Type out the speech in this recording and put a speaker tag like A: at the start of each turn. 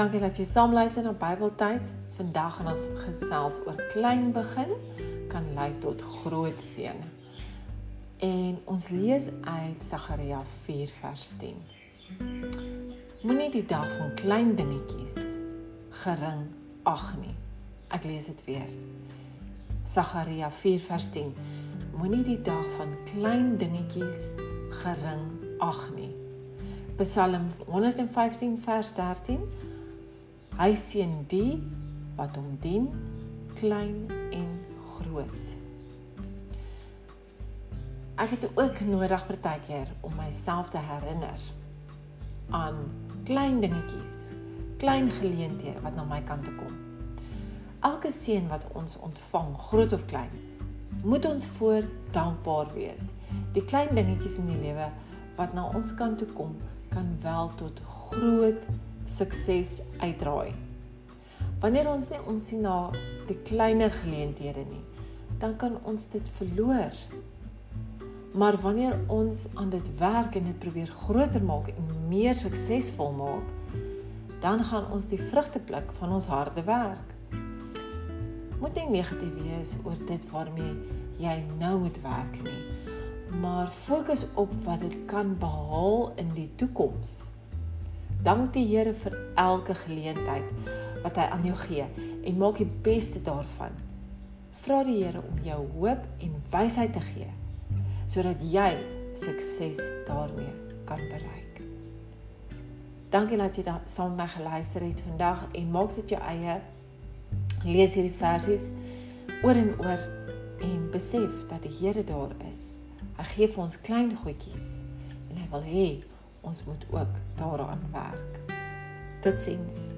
A: Dankie dat jy saam luister na Bybeltyd. Vandag gaan ons gesels oor klein begin kan lei tot groot seën. En ons lees uit Sagaria 4 vers 10. Moenie die dag van klein dingetjies gering ag nie. Ek lees dit weer. Sagaria 4 vers 10. Moenie die dag van klein dingetjies gering ag nie. Psalm 115 vers 13 Hy seën die wat hom dien, klein en groot. Ek het ook nodig partykeer om myself te herinner aan klein dingetjies, klein geleenthede wat na my kant toe kom. Elke seën wat ons ontvang, groot of klein, moet ons voor dankbaar wees. Die klein dingetjies in die lewe wat na ons kant toe kom, kan wel tot groot sukses uitdraai. Wanneer ons nie omsien na die kleiner geleenthede nie, dan kan ons dit verloor. Maar wanneer ons aan dit werk en dit probeer groter maak en meer suksesvol maak, dan gaan ons die vrugte pluk van ons harde werk. Moet nie negatief wees oor dit waarmee jy nou moet werk nie, maar fokus op wat dit kan behaal in die toekoms. Dank die Here vir elke geleentheid wat hy aan jou gee en maak die beste daarvan. Vra die Here om jou hoop en wysheid te gee sodat jy sukses daarmee kan bereik. Dankie dat jy daar saam met my geluister het vandag en maak dit jou eie. Lees hierdie versies oor en oor en besef dat die Here daar is. Hy gee vir ons klein goedjies en hy wil hê ons moet ook daaraan werk. Totsiens.